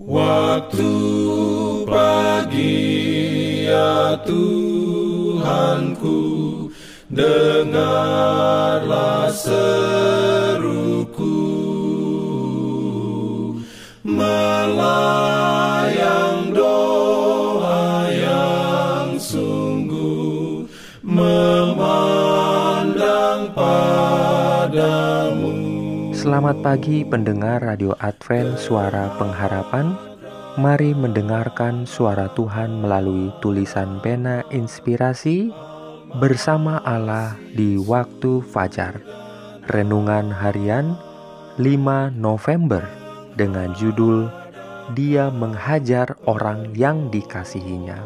Waktu pagi ya Tuhanku Dengarlah seruku. Melayang Selamat pagi pendengar Radio Advent Suara Pengharapan. Mari mendengarkan suara Tuhan melalui tulisan pena inspirasi Bersama Allah di waktu fajar. Renungan harian 5 November Dengan judul Dia menghajar orang yang dikasihinya.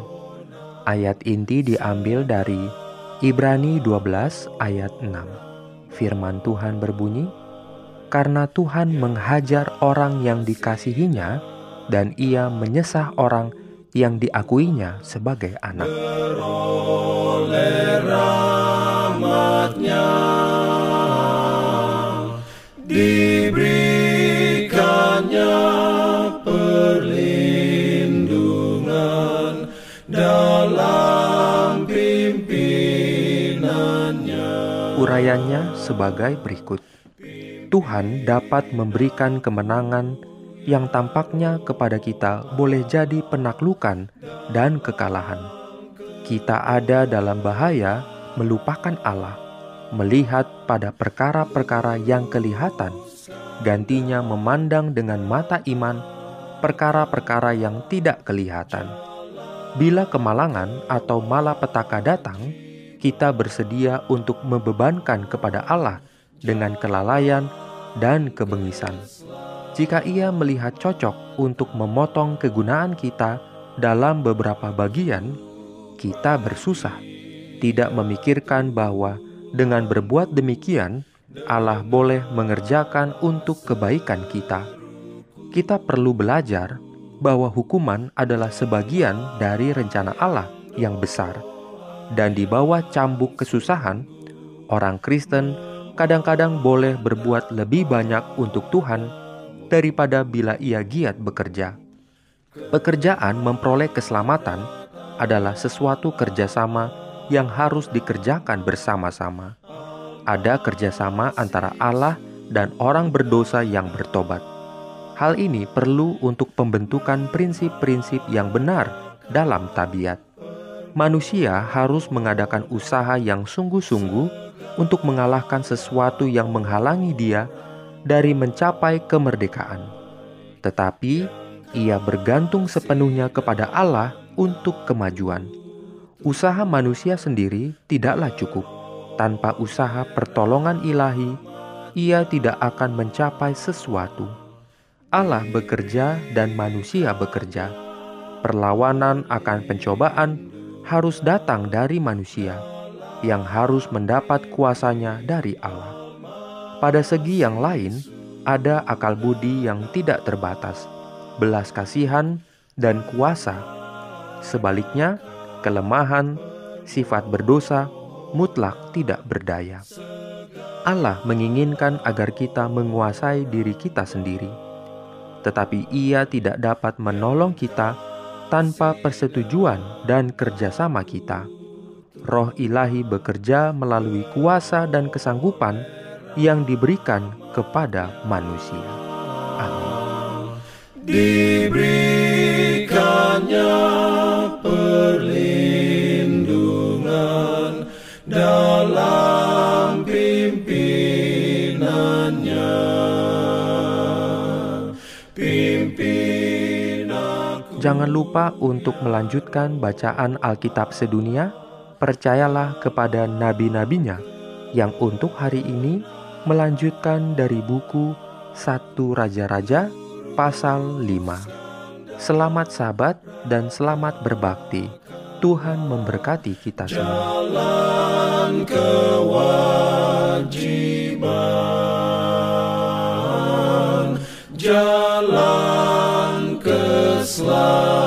Ayat inti diambil dari Ibrani 12 ayat 6 Firman Tuhan berbunyi, karena Tuhan menghajar orang yang dikasihinya dan ia menyesah orang yang diakuinya sebagai anak. diberikannya perlindungan dalam pimpinannya. Urayanya sebagai berikut. Tuhan dapat memberikan kemenangan yang tampaknya kepada kita boleh jadi penaklukan dan kekalahan. Kita ada dalam bahaya melupakan Allah, melihat pada perkara-perkara yang kelihatan, gantinya memandang dengan mata iman perkara-perkara yang tidak kelihatan. Bila kemalangan atau malapetaka datang, kita bersedia untuk membebankan kepada Allah dengan kelalaian dan kebengisan. Jika ia melihat cocok untuk memotong kegunaan kita dalam beberapa bagian, kita bersusah, tidak memikirkan bahwa dengan berbuat demikian, Allah boleh mengerjakan untuk kebaikan kita. Kita perlu belajar bahwa hukuman adalah sebagian dari rencana Allah yang besar, dan di bawah cambuk kesusahan, orang Kristen kadang-kadang boleh berbuat lebih banyak untuk Tuhan daripada bila ia giat bekerja. Pekerjaan memperoleh keselamatan adalah sesuatu kerjasama yang harus dikerjakan bersama-sama. Ada kerjasama antara Allah dan orang berdosa yang bertobat. Hal ini perlu untuk pembentukan prinsip-prinsip yang benar dalam tabiat. Manusia harus mengadakan usaha yang sungguh-sungguh untuk mengalahkan sesuatu yang menghalangi dia dari mencapai kemerdekaan. Tetapi ia bergantung sepenuhnya kepada Allah untuk kemajuan. Usaha manusia sendiri tidaklah cukup. Tanpa usaha pertolongan ilahi, ia tidak akan mencapai sesuatu. Allah bekerja dan manusia bekerja. Perlawanan akan pencobaan harus datang dari manusia yang harus mendapat kuasanya dari Allah. Pada segi yang lain, ada akal budi yang tidak terbatas, belas kasihan, dan kuasa. Sebaliknya, kelemahan, sifat berdosa, mutlak tidak berdaya. Allah menginginkan agar kita menguasai diri kita sendiri, tetapi Ia tidak dapat menolong kita tanpa persetujuan dan kerjasama kita roh ilahi bekerja melalui kuasa dan kesanggupan yang diberikan kepada manusia. Amin. Diberikannya perlindungan dalam pimpinannya. Pimpin. Jangan lupa untuk melanjutkan bacaan Alkitab sedunia percayalah kepada nabi-nabinya yang untuk hari ini melanjutkan dari buku Satu Raja-Raja pasal 5. Selamat sabat dan selamat berbakti. Tuhan memberkati kita semua. Jalan kewajiban, jalan keselamatan.